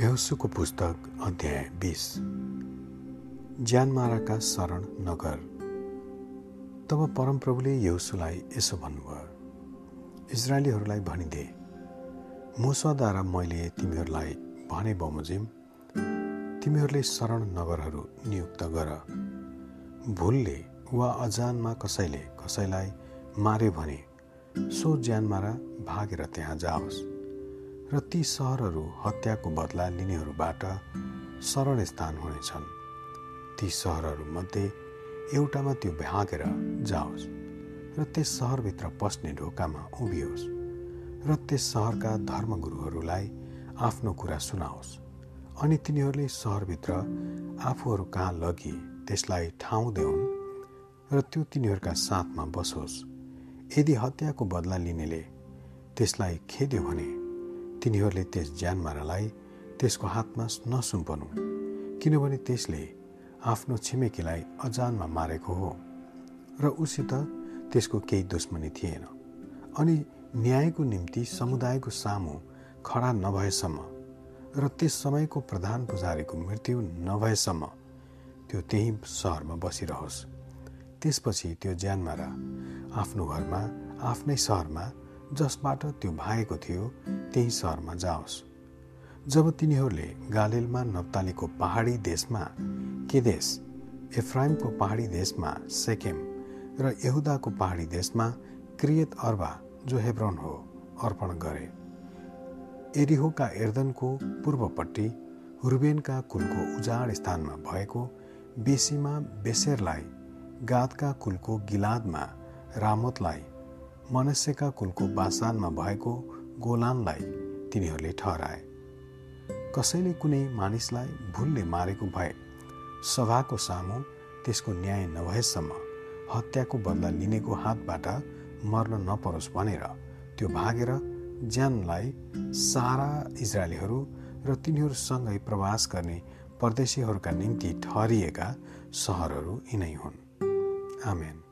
यहोसुको पुस्तक अध्याय बिस। ज्यानमाराका शरण नगर। तब परमप्रभुले यहोसुलाई यसो भन्नुभयो इजरायलीहरूलाई भनिदे मुसाद्वारा मैले तिमीहरूलाई भने बमोजिम तिमीहरूले शरण नगरहरू नियुक्त गर। भुलले वा अजानमा कसैले कसैलाई मार्यो भने सो ज्यानमारा भागेर त्यहाँ जाओस्। र ती सहरहरू हत्याको बदला लिनेहरूबाट शरण स्थान हुनेछन्। ती सहरहरूमध्ये एउटामा त्यो भागेर जाओस् र त्यस सहरभित्र पस्ने ढोकामा उभियोस् र त्यस सहरका धर्मगुरुहरूलाई आफ्नो कुरा सुनाओस् अनि तिनीहरूले सहरभित्र आफूहरू कहाँ लगी त्यसलाई ठाउँ देऊन् र त्यो तिनीहरूका साथमा बसोस्। यदि हत्याको बदला लिनेले त्यसलाई खेद्यो भने तिनीहरूले त्यस ज्यानमारालाई त्यसको हातमा नसुम्पनु किनभने त्यसले आफ्नो छिमेकीलाई अजानमा मारेको हो र उसित त्यसको केही दुश्मनी थिएन। अनि न्यायको निम्ति समुदायको सामु खडा नभएसम्म र त्यस समयको प्रधान पुजारीको मृत्यु नभएसम्म त्यो त्यही सहरमा बसिरहोस्। त्यसपछि त्यो ज्यानमारा आफ्नो घरमा आफ्नै सहरमा जसबाट त्यो भागेको थियो त्यही सहरमा जाओस्। जब तिनीहरूले गालेलमा नप्तालीको पहाडी देशमा केदेश एफ्राइमको पहाडी देशमा सेकेम र यहुदाको पहाडी देशमा क्रियत अर्बा जो हेब्रोन हो अर्पण गरे। एरिहोका एर्दनको पूर्वपट्टि रुबेनका कुलको उजाड स्थानमा भएको बेसीमा बेसेरलाई गादका कुलको गिलादमा रामतलाई मनुष्यका कुलको बासानमा भएको गोलानलाई तिनीहरूले ठहराए। कसैले कुनै मानिसलाई भुलले मारेको भए सभाको सामु त्यसको न्याय नभएसम्म हत्याको बदला लिनेको हातबाट मर्न नपरोस् भनेर त्यो भागेर ज्यानलाई सारा इजरायलीहरू र तिनीहरूसँगै प्रवास गर्ने परदेशीहरूका निम्ति ठहरिएका सहरहरू यिनै हुन्। आमेन।